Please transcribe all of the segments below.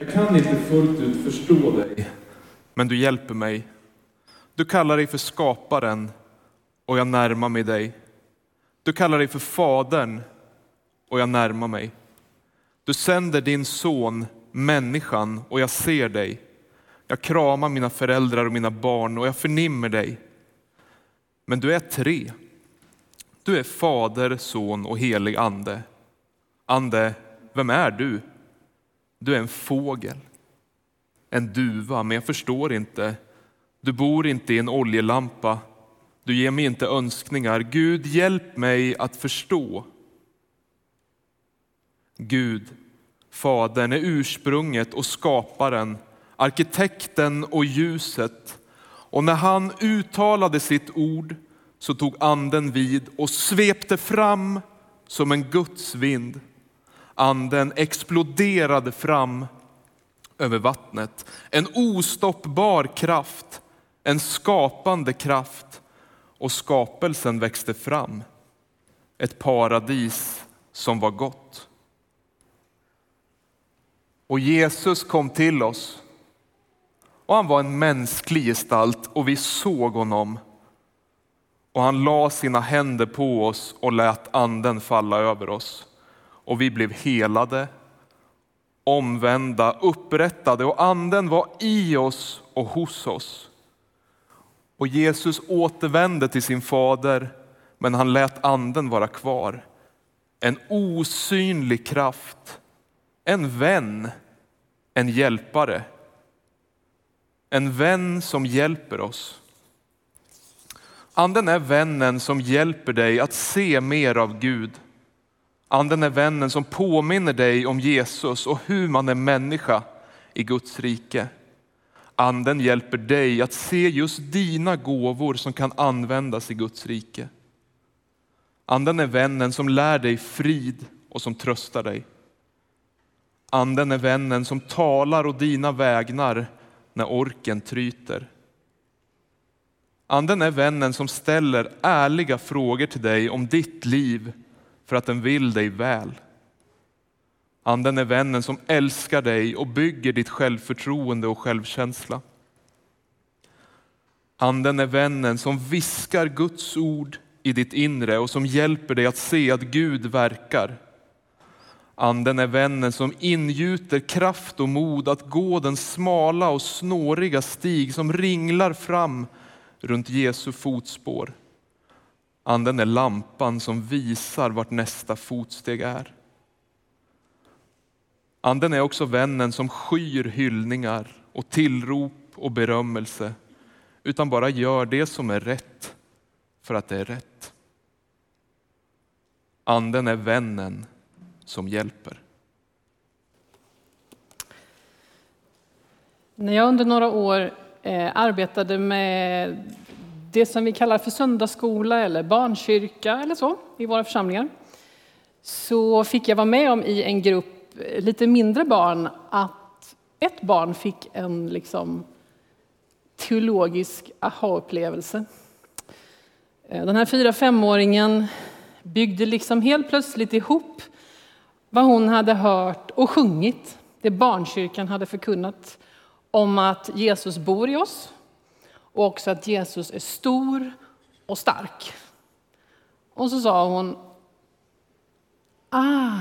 Jag kan inte fullt ut förstå dig, men du hjälper mig. Du kallar dig för skaparen och jag närmar mig dig. Du kallar dig för fadern och jag närmar mig. Du sänder din son, människan, och jag ser dig. Jag kramar mina föräldrar och mina barn och jag förnimmer dig. Men du är tre. Du är fader, son och helig ande. Ande, vem är du? Du är en fågel, en duva, men jag förstår inte. Du bor inte i en oljelampa. Du ger mig inte önskningar. Gud, hjälp mig att förstå. Gud, Fadern, är ursprunget och skaparen, arkitekten och ljuset. Och när han uttalade sitt ord så tog anden vid och svepte fram som en Guds vind. Anden exploderade fram över vattnet. En ostoppbar kraft, en skapande kraft och skapelsen växte fram. Ett paradis som var gott. Och Jesus kom till oss och han var en mänsklig gestalt och vi såg honom. Och han la sina händer på oss och lät anden falla över oss. Och vi blev helade, omvända, upprättade och anden var i oss och hos oss. Och Jesus återvände till sin fader, men han lät anden vara kvar. En osynlig kraft, en vän, en hjälpare. En vän som hjälper oss. Anden är vännen som hjälper dig att se mer av Gud. Anden är vännen som påminner dig om Jesus och hur man är människa i Guds rike. Anden hjälper dig att se just dina gåvor som kan användas i Guds rike. Anden är vännen som lär dig frid och som tröstar dig. Anden är vännen som talar och dina vägnar när orken tryter. Anden är vännen som ställer ärliga frågor till dig om ditt liv för att den vill dig väl. Anden är vännen som älskar dig och bygger ditt självförtroende och självkänsla. Anden är vännen som viskar Guds ord i ditt inre och som hjälper dig att se att Gud verkar. Anden är vännen som ingjuter kraft och mod att gå den smala och snåriga stig som ringlar fram runt Jesu fotspår. Anden är lampan som visar vart nästa fotsteg är. Anden är också vännen som skyr hyllningar och tillrop och berömmelse, utan bara gör det som är rätt för att det är rätt. Anden är vännen som hjälper. När jag under några år eh, arbetade med det som vi kallar för söndagsskola eller barnkyrka eller så i våra församlingar så fick jag vara med om i en grupp eh, lite mindre barn att ett barn fick en liksom teologisk aha-upplevelse. Eh, den här fyra femåringen byggde liksom helt plötsligt ihop vad hon hade hört och sjungit, det barnkyrkan hade förkunnat om att Jesus bor i oss och också att Jesus är stor och stark. Och så sa hon, ah,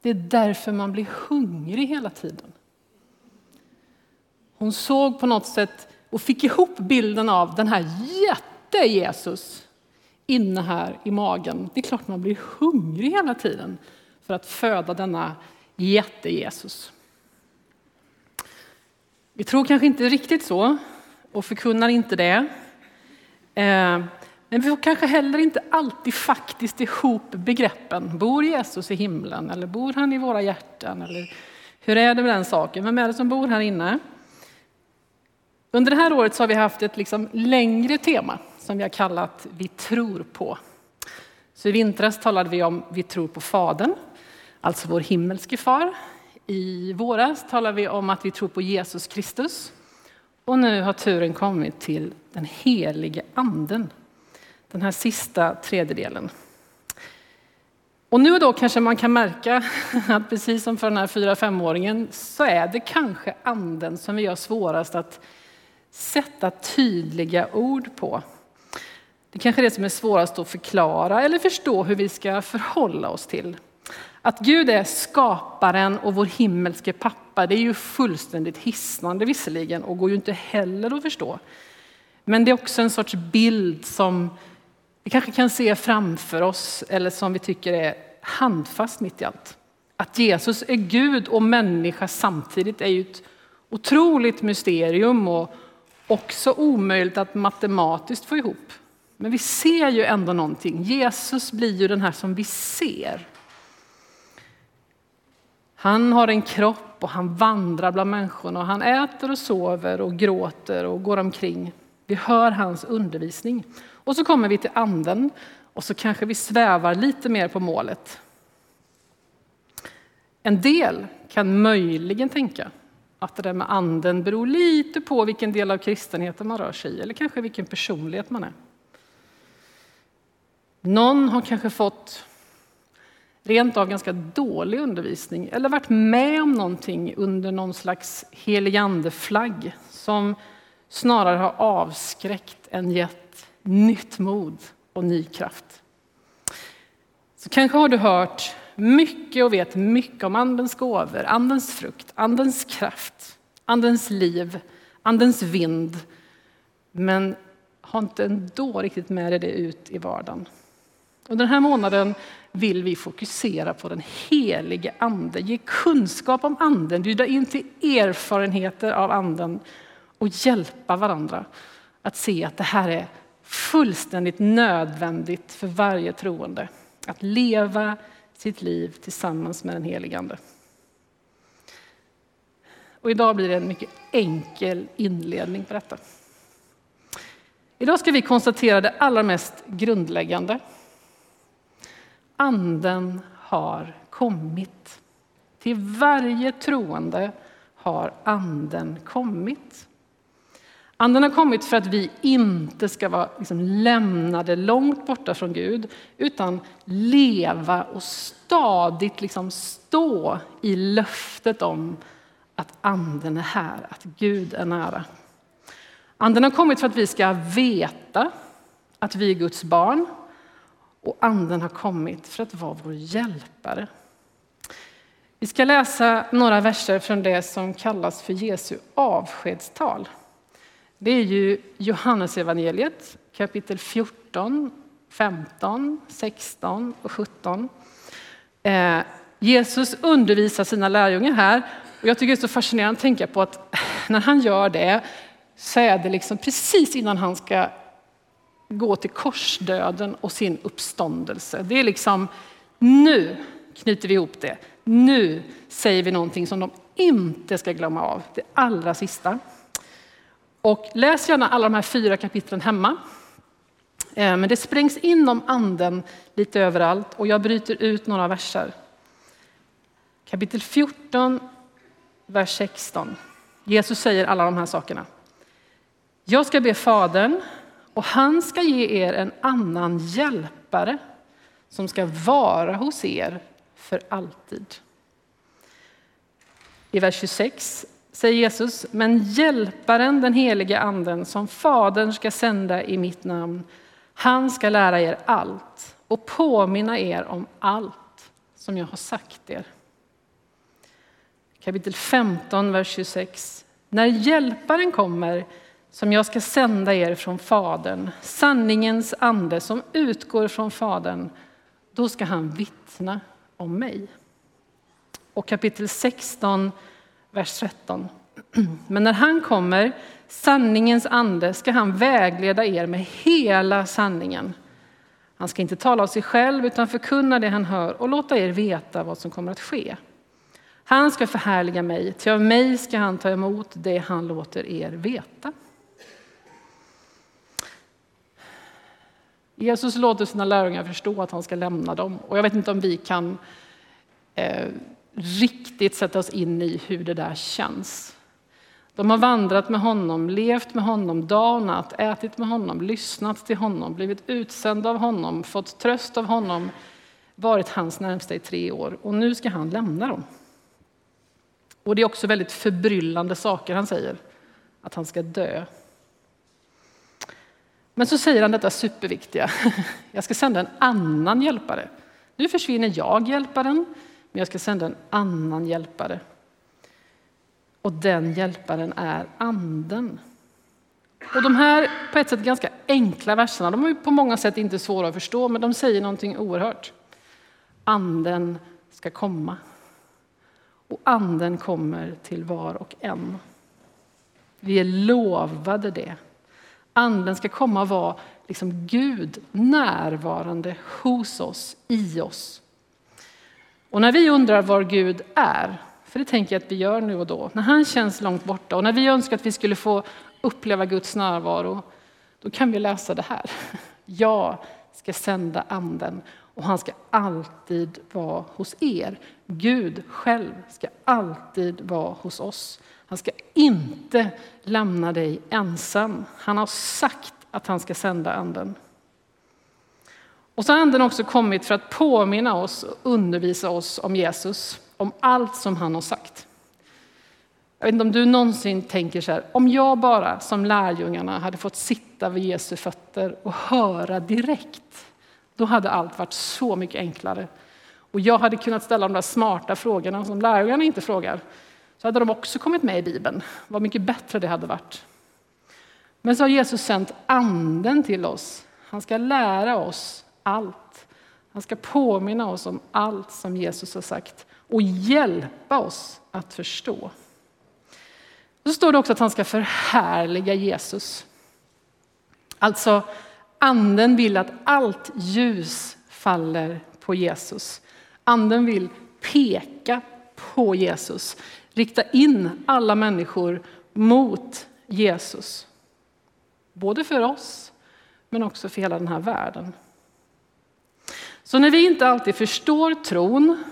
det är därför man blir hungrig hela tiden. Hon såg på något sätt och fick ihop bilden av den här jätte-Jesus inne här i magen. Det är klart man blir hungrig hela tiden för att föda denna jätte-Jesus. Vi tror kanske inte riktigt så och förkunnar inte det. Eh, men vi får kanske heller inte alltid faktiskt ihop begreppen. Bor Jesus i himlen eller bor han i våra hjärtan? Eller hur är det med den saken? Vem är det som bor här inne? Under det här året så har vi haft ett liksom längre tema som vi har kallat Vi tror på. Så I vintras talade vi om Vi tror på Fadern, alltså vår himmelske far. I våras talade vi om att vi tror på Jesus Kristus. Och nu har turen kommit till den helige anden, den här sista tredjedelen. Och nu och då kanske man kan märka att precis som för den här fyra femåringen så är det kanske anden som vi har svårast att sätta tydliga ord på. Det kanske är det som är svårast att förklara eller förstå hur vi ska förhålla oss till. Att Gud är skaparen och vår himmelske pappa, det är ju fullständigt hisnande visserligen och går ju inte heller att förstå. Men det är också en sorts bild som vi kanske kan se framför oss eller som vi tycker är handfast mitt i allt. Att Jesus är Gud och människa samtidigt är ju ett otroligt mysterium och också omöjligt att matematiskt få ihop. Men vi ser ju ändå någonting. Jesus blir ju den här som vi ser. Han har en kropp och han vandrar bland människorna och han äter och sover och gråter och går omkring. Vi hör hans undervisning. Och så kommer vi till anden och så kanske vi svävar lite mer på målet. En del kan möjligen tänka att det där med anden beror lite på vilken del av kristenheten man rör sig i eller kanske vilken personlighet man är. Någon har kanske fått rent av ganska dålig undervisning eller varit med om någonting under någon slags heligandeflagg som snarare har avskräckt än gett nytt mod och ny kraft. Så kanske har du hört mycket och vet mycket om Andens gåvor, Andens frukt, Andens kraft, Andens liv, Andens vind. Men har inte ändå riktigt med dig det ut i vardagen. Under den här månaden vill vi fokusera på den helige Ande, ge kunskap om Anden, bjuda in till erfarenheter av Anden och hjälpa varandra att se att det här är fullständigt nödvändigt för varje troende. Att leva sitt liv tillsammans med den helige Ande. Och idag blir det en mycket enkel inledning på detta. Idag ska vi konstatera det allra mest grundläggande. Anden har kommit. Till varje troende har Anden kommit. Anden har kommit för att vi inte ska vara liksom lämnade långt borta från Gud, utan leva och stadigt liksom stå i löftet om att Anden är här, att Gud är nära. Anden har kommit för att vi ska veta att vi är Guds barn och Anden har kommit för att vara vår hjälpare. Vi ska läsa några verser från det som kallas för Jesu avskedstal. Det är ju Johannesevangeliet kapitel 14, 15, 16 och 17. Eh, Jesus undervisar sina lärjungar här och jag tycker det är så fascinerande att tänka på att när han gör det så är det liksom precis innan han ska gå till korsdöden och sin uppståndelse. Det är liksom nu knyter vi ihop det. Nu säger vi någonting som de inte ska glömma av, det allra sista. Och läs gärna alla de här fyra kapitlen hemma. Eh, men det sprängs in om anden lite överallt och jag bryter ut några verser. Kapitel 14, vers 16. Jesus säger alla de här sakerna. Jag ska be Fadern och han ska ge er en annan hjälpare som ska vara hos er för alltid. I vers 26 säger Jesus, men hjälparen, den helige anden, som Fadern ska sända i mitt namn, han ska lära er allt och påminna er om allt som jag har sagt er. Kapitel 15, vers 26. När hjälparen kommer, som jag ska sända er från Fadern, sanningens ande som utgår från Fadern, då ska han vittna om mig. Och kapitel 16, vers 13. Men när han kommer, sanningens ande, ska han vägleda er med hela sanningen. Han ska inte tala av sig själv utan förkunna det han hör och låta er veta vad som kommer att ske. Han ska förhärliga mig, till av mig ska han ta emot det han låter er veta. Jesus låter sina lärjungar förstå att han ska lämna dem. Och jag vet inte om vi kan eh, riktigt sätta oss in i hur det där känns. De har vandrat med honom, levt med honom dag och natt, ätit med honom, lyssnat till honom, blivit utsända av honom, fått tröst av honom, varit hans närmsta i tre år och nu ska han lämna dem. Och det är också väldigt förbryllande saker han säger, att han ska dö. Men så säger han detta superviktiga, jag ska sända en annan hjälpare. Nu försvinner jag, hjälparen, men jag ska sända en annan hjälpare. Och den hjälparen är anden. Och de här på ett sätt ganska enkla verserna, de är på många sätt inte svåra att förstå, men de säger någonting oerhört. Anden ska komma. Och anden kommer till var och en. Vi är lovade det. Anden ska komma och vara liksom Gud närvarande hos oss, i oss. Och när vi undrar var Gud är, för det tänker jag att vi gör nu och då, när han känns långt borta och när vi önskar att vi skulle få uppleva Guds närvaro, då kan vi läsa det här. Jag ska sända anden och han ska alltid vara hos er. Gud själv ska alltid vara hos oss. Han ska inte lämna dig ensam. Han har sagt att han ska sända anden. Och så har anden också kommit för att påminna oss och undervisa oss om Jesus, om allt som han har sagt. Jag vet inte om du någonsin tänker så här, om jag bara som lärjungarna hade fått sitta vid Jesu fötter och höra direkt, då hade allt varit så mycket enklare. Och jag hade kunnat ställa de där smarta frågorna som lärjungarna inte frågar. Så hade de också kommit med i Bibeln. Vad mycket bättre det hade varit. Men så har Jesus sänt anden till oss. Han ska lära oss allt. Han ska påminna oss om allt som Jesus har sagt och hjälpa oss att förstå. Så står det också att han ska förhärliga Jesus. Alltså, anden vill att allt ljus faller på Jesus. Anden vill peka på Jesus, rikta in alla människor mot Jesus. Både för oss, men också för hela den här världen. Så när vi inte alltid förstår tron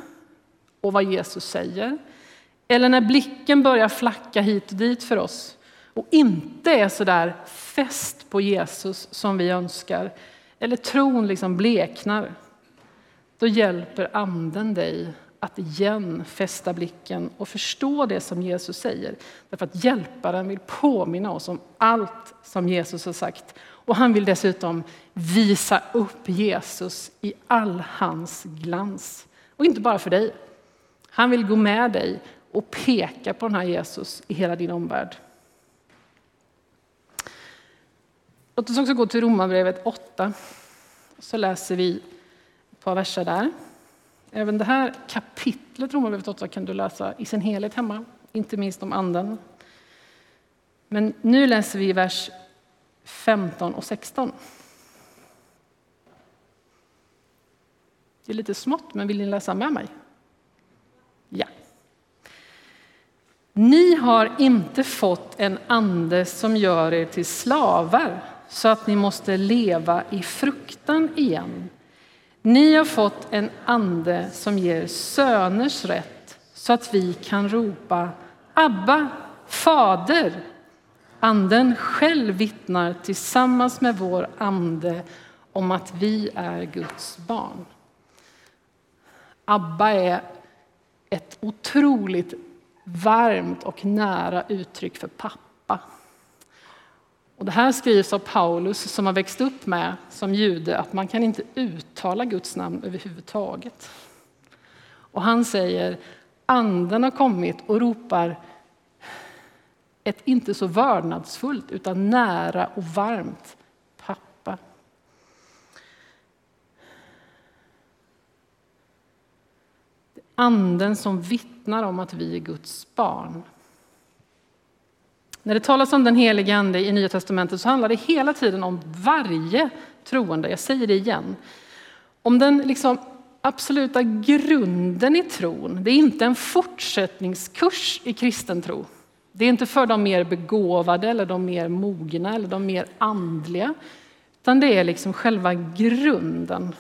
och vad Jesus säger, eller när blicken börjar flacka hit och dit för oss och inte är så där fäst på Jesus som vi önskar, eller tron liksom bleknar, då hjälper anden dig att igen fästa blicken och förstå det som Jesus säger. Därför att hjälparen vill påminna oss om allt som Jesus har sagt. Och han vill dessutom visa upp Jesus i all hans glans. Och inte bara för dig. Han vill gå med dig och peka på den här Jesus i hela din omvärld. Låt oss också gå till Romarbrevet 8. Så läser vi ett par verser där. Även det här kapitlet, Romarbrevet 8, kan du läsa i sin helhet hemma, inte minst om anden. Men nu läser vi vers 15 och 16. Det är lite smått, men vill ni läsa med mig? Ja. Ni har inte fått en ande som gör er till slavar så att ni måste leva i fruktan igen. Ni har fått en ande som ger söners rätt så att vi kan ropa Abba, Fader. Anden själv vittnar tillsammans med vår ande om att vi är Guds barn. Abba är ett otroligt varmt och nära uttryck för pappa. Och det här skrivs av Paulus som har växt upp med som jude att man kan inte uttala Guds namn överhuvudtaget. Och han säger anden har kommit och ropar ett inte så vördnadsfullt utan nära och varmt pappa. Anden som vittnar om att vi är Guds barn. När det talas om den helige Ande i Nya Testamentet så handlar det hela tiden om varje troende. Jag säger det igen. Om den liksom absoluta grunden i tron. Det är inte en fortsättningskurs i kristen tro. Det är inte för de mer begåvade, eller de mer mogna eller de mer andliga. Utan det är liksom själva grunden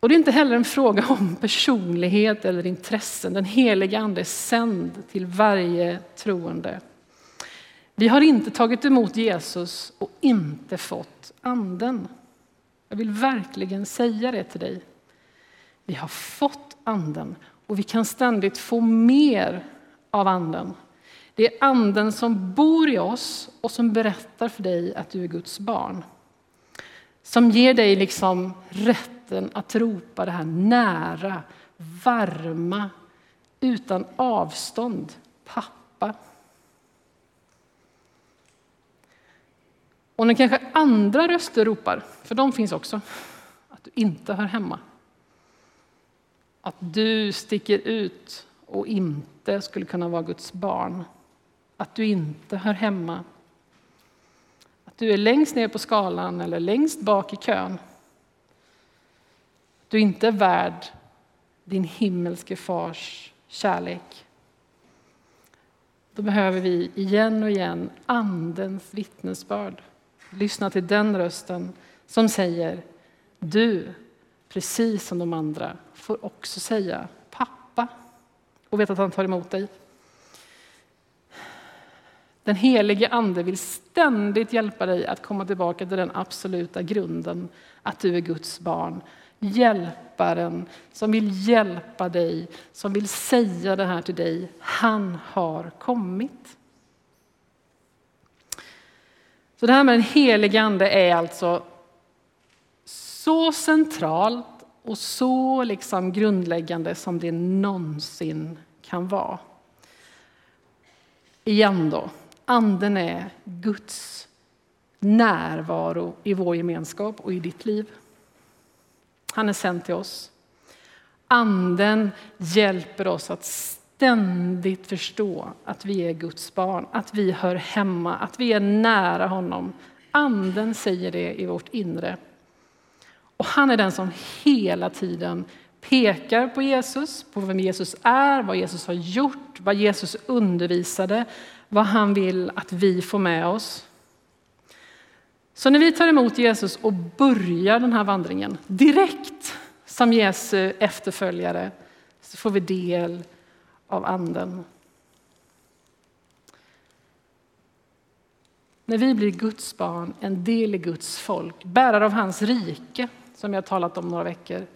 och det är inte heller en fråga om personlighet eller intressen. Den heliga Ande är sänd till varje troende. Vi har inte tagit emot Jesus och inte fått Anden. Jag vill verkligen säga det till dig. Vi har fått anden och vi kan ständigt få mer av anden. Det är anden som bor i oss och som berättar för dig att du är Guds barn. Som ger dig liksom rätt rätten att ropa det här nära, varma, utan avstånd. Pappa. Och när kanske andra röster ropar, för de finns också, att du inte hör hemma. Att du sticker ut och inte skulle kunna vara Guds barn. Att du inte hör hemma. Att du är längst ner på skalan eller längst bak i kön. Du är inte värd din himmelske fars kärlek. Då behöver vi igen och igen Andens vittnesbörd. Lyssna till den rösten som säger du, precis som de andra, får också säga pappa och vet att han tar emot dig. Den helige Ande vill ständigt hjälpa dig att komma tillbaka till den absoluta grunden, att du är Guds barn. Hjälparen som vill hjälpa dig, som vill säga det här till dig. Han har kommit. Så det här med den helige Ande är alltså så centralt och så liksom grundläggande som det någonsin kan vara. Igen då, anden är Guds närvaro i vår gemenskap och i ditt liv. Han är sänd till oss. Anden hjälper oss att ständigt förstå att vi är Guds barn, att vi hör hemma, att vi är nära honom. Anden säger det i vårt inre. Och han är den som hela tiden pekar på Jesus, på vem Jesus är, vad Jesus har gjort, vad Jesus undervisade, vad han vill att vi får med oss. Så när vi tar emot Jesus och börjar den här vandringen direkt som Jesu efterföljare så får vi del av Anden. När vi blir Guds barn, en del i Guds folk, bärare av hans rike, som jag talat om några veckor,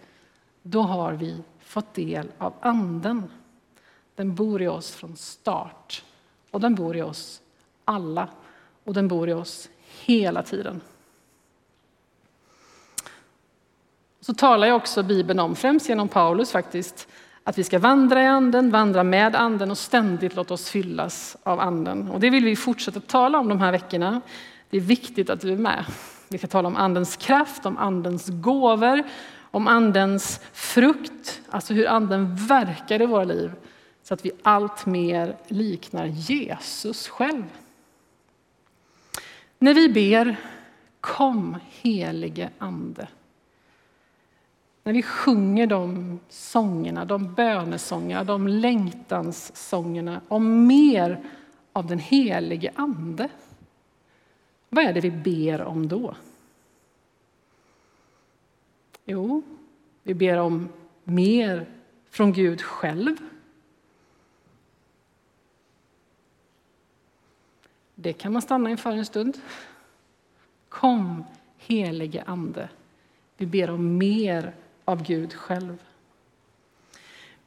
då har vi fått del av Anden. Den bor i oss från start och den bor i oss alla och den bor i oss hela tiden. Så talar jag också Bibeln om, främst genom Paulus faktiskt, att vi ska vandra i anden, vandra med anden och ständigt låta oss fyllas av anden. Och det vill vi fortsätta tala om de här veckorna. Det är viktigt att du är med. Vi ska tala om andens kraft, om andens gåvor, om andens frukt, alltså hur anden verkar i våra liv så att vi allt mer liknar Jesus själv. När vi ber Kom helige Ande när vi sjunger de sångerna, de bönesångerna, de längtanssångerna om mer av den helige Ande. Vad är det vi ber om då? Jo, vi ber om mer från Gud själv. Det kan man stanna inför en stund. Kom, helige Ande. Vi ber om mer av Gud själv.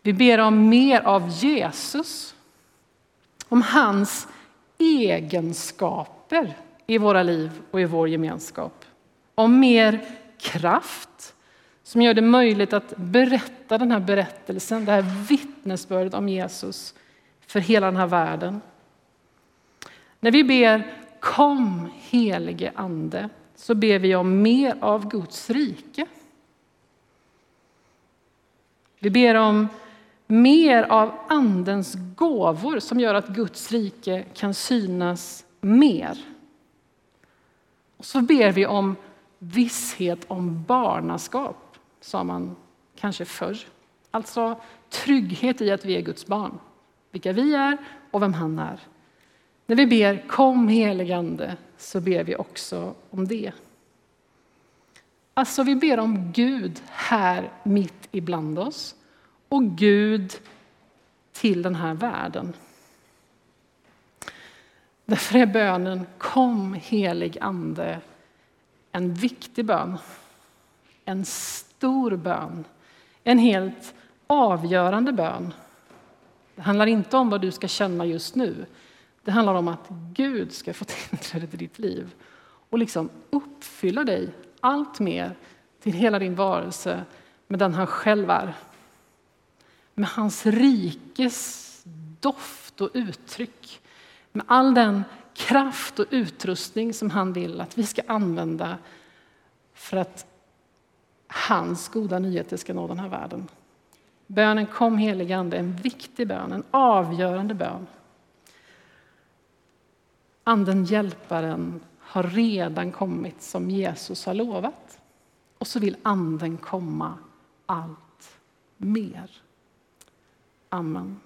Vi ber om mer av Jesus, om hans egenskaper i våra liv och i vår gemenskap. Om mer kraft som gör det möjligt att berätta den här berättelsen, det här vittnesbördet om Jesus för hela den här världen. När vi ber Kom helige Ande så ber vi om mer av Guds rike. Vi ber om mer av Andens gåvor som gör att Guds rike kan synas mer. Och så ber vi om visshet om barnaskap, sa man kanske förr. Alltså trygghet i att vi är Guds barn, vilka vi är och vem han är. När vi ber kom heligande så ber vi också om det. Alltså vi ber om Gud här mitt ibland oss och Gud till den här världen. Därför är bönen Kom helig Ande en viktig bön. en stor bön. En helt avgörande bön. Det handlar inte om vad du ska känna just nu. Det handlar om att Gud ska få tillträde till ditt liv och liksom uppfylla dig allt mer till hela din varelse med den han själv är. Med hans rikes doft och uttryck. Med all den kraft och utrustning som han vill att vi ska använda för att hans goda nyheter ska nå den här världen. Bönen kom helige Ande, en viktig bön, en avgörande bön. Anden hjälparen har redan kommit som Jesus har lovat. Och så vill Anden komma allt mer. Amen.